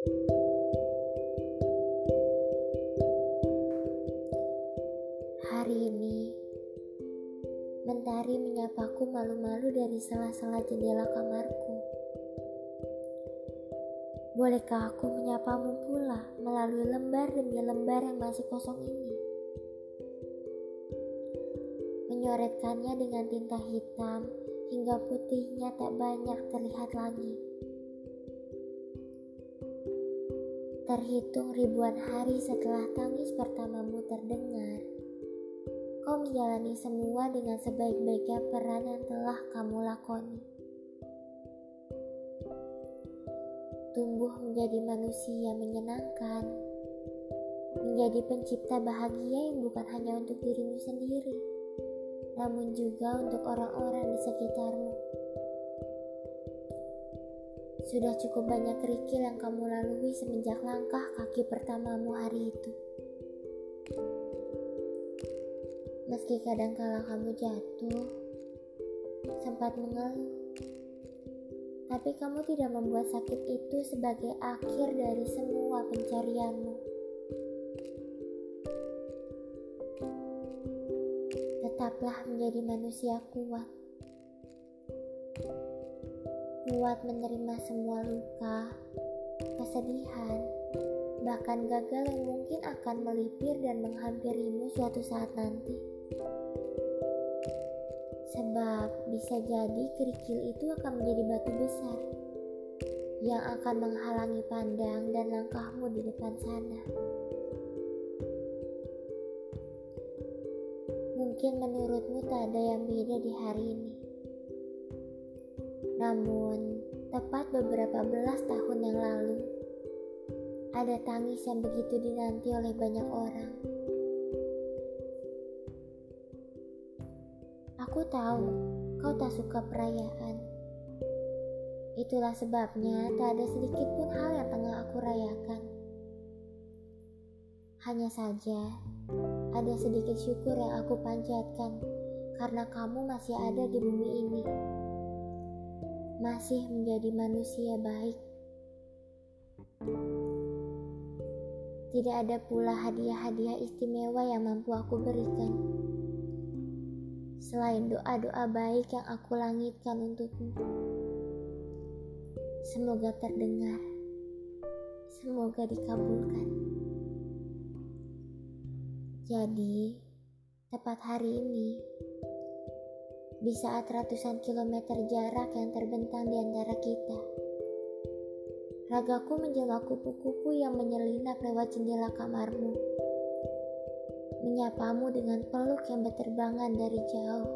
Hari ini, mentari menyapaku malu-malu dari sela-sela jendela kamarku. Bolehkah aku menyapamu pula melalui lembar demi lembar yang masih kosong ini? Menyoretkannya dengan tinta hitam hingga putihnya tak banyak terlihat lagi. Terhitung ribuan hari setelah tangis pertamamu terdengar, kau menjalani semua dengan sebaik-baiknya peran yang telah kamu lakoni. Tumbuh menjadi manusia menyenangkan, menjadi pencipta bahagia yang bukan hanya untuk dirimu sendiri namun juga untuk orang-orang di sekitarmu. Sudah cukup banyak kerikil yang kamu lalui semenjak langkah kaki pertamamu hari itu. Meski kadang-kala kamu jatuh, sempat mengeluh, tapi kamu tidak membuat sakit itu sebagai akhir dari semua pencarianmu. tetaplah menjadi manusia kuat. Kuat menerima semua luka, kesedihan, bahkan gagal yang mungkin akan melipir dan menghampirimu suatu saat nanti. Sebab bisa jadi kerikil itu akan menjadi batu besar yang akan menghalangi pandang dan langkahmu di depan sana. Mungkin menurutmu tak ada yang beda di hari ini. Namun, tepat beberapa belas tahun yang lalu, ada tangis yang begitu dinanti oleh banyak orang. Aku tahu kau tak suka perayaan. Itulah sebabnya tak ada sedikit pun hal yang tengah aku rayakan. Hanya saja, ada sedikit syukur yang aku panjatkan karena kamu masih ada di bumi ini. Masih menjadi manusia baik. Tidak ada pula hadiah-hadiah istimewa yang mampu aku berikan. Selain doa-doa baik yang aku langitkan untukmu. Semoga terdengar. Semoga dikabulkan. Jadi, tepat hari ini, di saat ratusan kilometer jarak yang terbentang ragaku menjelma kupu-kupu yang menyelinap lewat jendela kamarmu, menyapamu dengan peluk yang berterbangan dari jauh.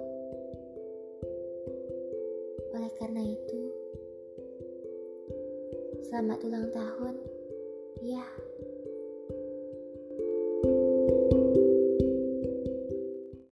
Oleh karena itu, selamat ulang tahun.